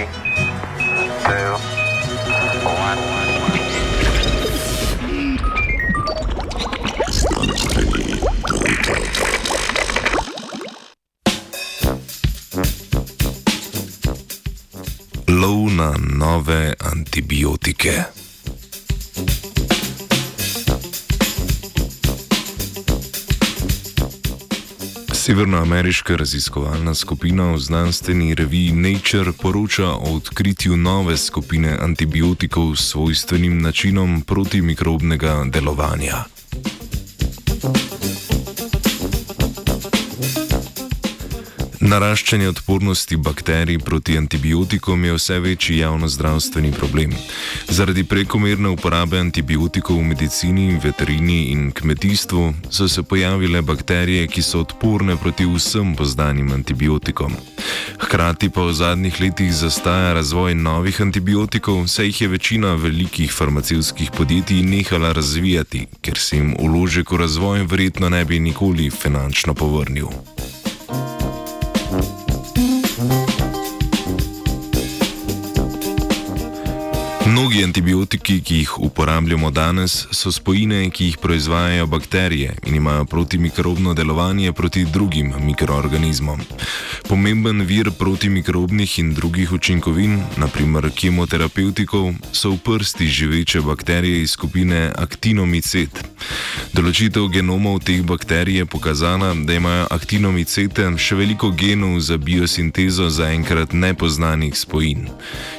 Three, two, one. Lov na nove antibiotike. Severnoameriška raziskovalna skupina v znanstveni reviji Nature poroča o odkritju nove skupine antibiotikov s svojstvenim načinom protimikrobnega delovanja. Naraščanje odpornosti bakterij proti antibiotikom je vse večji javno-zdravstveni problem. Zaradi prekomerne uporabe antibiotikov v medicini, veterini in kmetijstvu so se pojavile bakterije, ki so odporne proti vsem poznanim antibiotikom. Hkrati pa v zadnjih letih zastaja razvoj novih antibiotikov, saj jih je večina velikih farmacevskih podjetij nehala razvijati, ker se jim uložek v razvoj verjetno ne bi nikoli finančno povrnil. Bye. Mnogi antibiotiki, ki jih uporabljamo danes, so spojine, ki jih proizvajajo bakterije in imajo protimikrobno delovanje proti drugim mikroorganizmom. Pomemben vir protimikrobnih in drugih učinkovin, naprimer kemoterapevtikov, so v prsti živeče bakterije iz skupine Actinomycet. Določitev genomov teh bakterij je pokazala, da imajo Actinomycete še veliko genov za biosintezo zaenkrat nepoznanih spojin.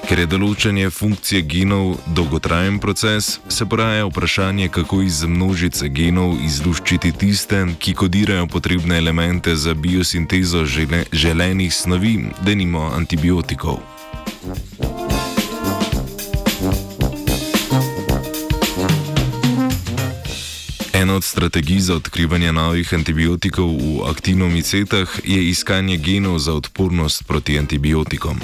Ker je določanje funkcije genov dolgotrajen proces, se poraja vprašanje, kako iz množice genov izluščiti tiste, ki kodirajo potrebne elemente za biosintezo žele, želenih snovi, denimo antibiotikov. Ena od strategij za odkrivanje novih antibiotikov v aktinomicetah je iskanje genov za odpornost proti antibiotikom.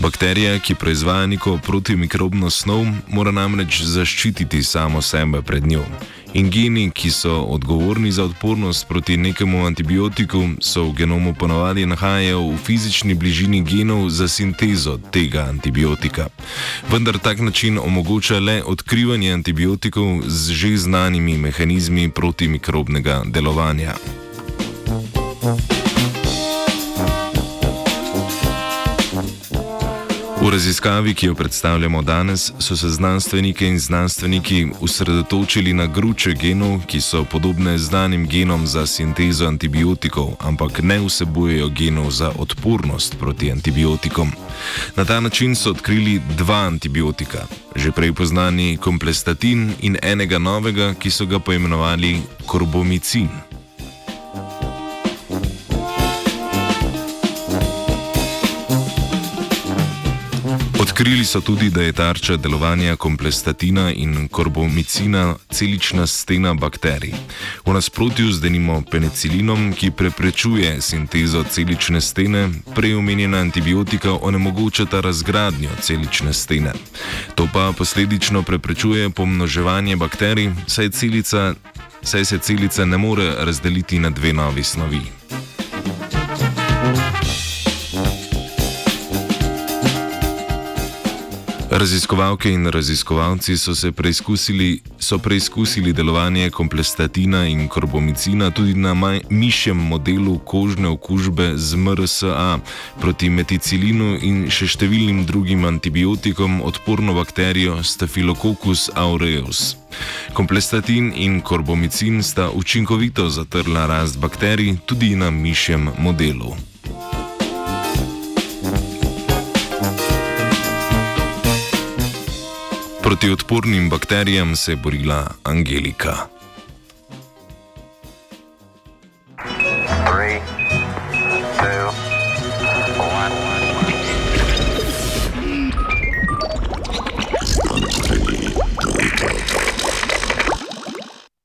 Bakterija, ki proizvaja neko protimikrobno snov, mora namreč zaščititi samo sebe pred njo. In geni, ki so odgovorni za odpornost proti nekemu antibiotiku, so v genomu ponovadi nahajajo v fizični bližini genov za sintezo tega antibiotika. Vendar tak način omogoča le odkrivanje antibiotikov z že znanimi mehanizmi protimikrobnega delovanja. V raziskavi, ki jo predstavljamo danes, so se znanstveniki in znanstveniki usredotočili na gruče genov, ki so podobne znanim genom za sintezo antibiotikov, ampak ne vsebujejo genov za odpornost proti antibiotikom. Na ta način so odkrili dva antibiotika, že prej poznani komplestatin in enega novega, ki so ga poimenovali korbomicin. Odkrili so tudi, da je tarča delovanja komplestatina in korbomicina celična stena bakterij. V nasprotju z denimo penicilinom, ki preprečuje sintezo celične stene, prej omenjena antibiotika onemogočata razgradnjo celične stene. To pa posledično preprečuje pomnoževanje bakterij, saj, celica, saj se celica ne more razdeliti na dve novi snovi. Raziskovalke in raziskovalci so, preizkusili, so preizkusili delovanje komplestatina in korbomicina tudi na mišjem modelu kožne okužbe z MRSA proti meticilinu in še številnim drugim antibiotikom odporno bakterijo Staphylococcus aureus. Komplestatin in korbomicin sta učinkovito zatrla rast bakterij tudi na mišjem modelu. Proti odpornim bakterijam se je borila Angelika.